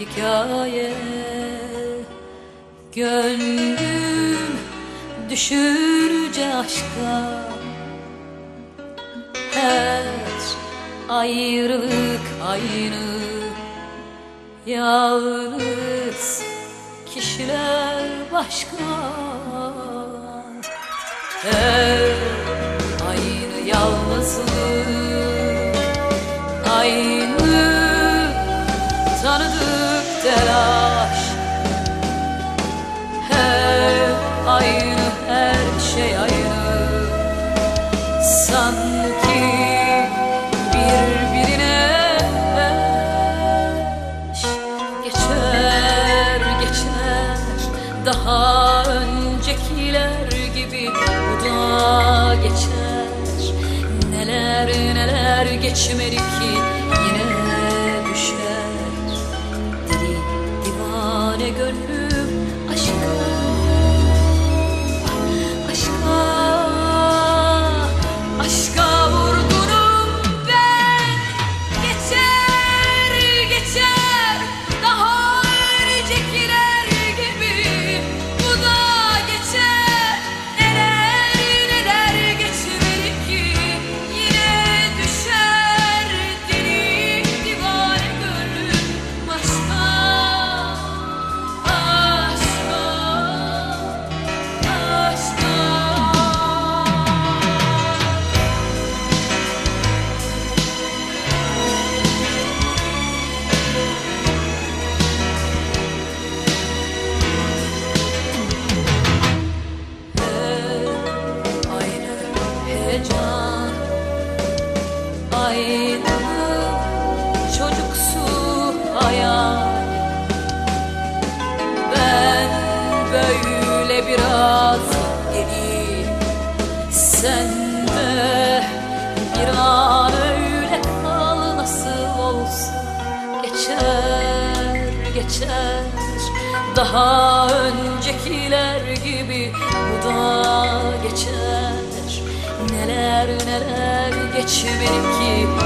hikaye. Gönlüm düşürce aşka Her ayrılık aynı. Yalnız kişiler başka. Her aynı yalnızlık Aynı tanıdık telaş. Her aynı her şey aynı Sanki birbirine eş. Geçer geçer daha öncekiler gibi Bu da geçer. Neler neler geçmedi ki divane gönlüm Çocuksu hayal. Ben böyle biraz deli Sen de bir an öyle kal nasıl olsa Geçer geçer. Daha öncekiler Neler neler geçmedi ki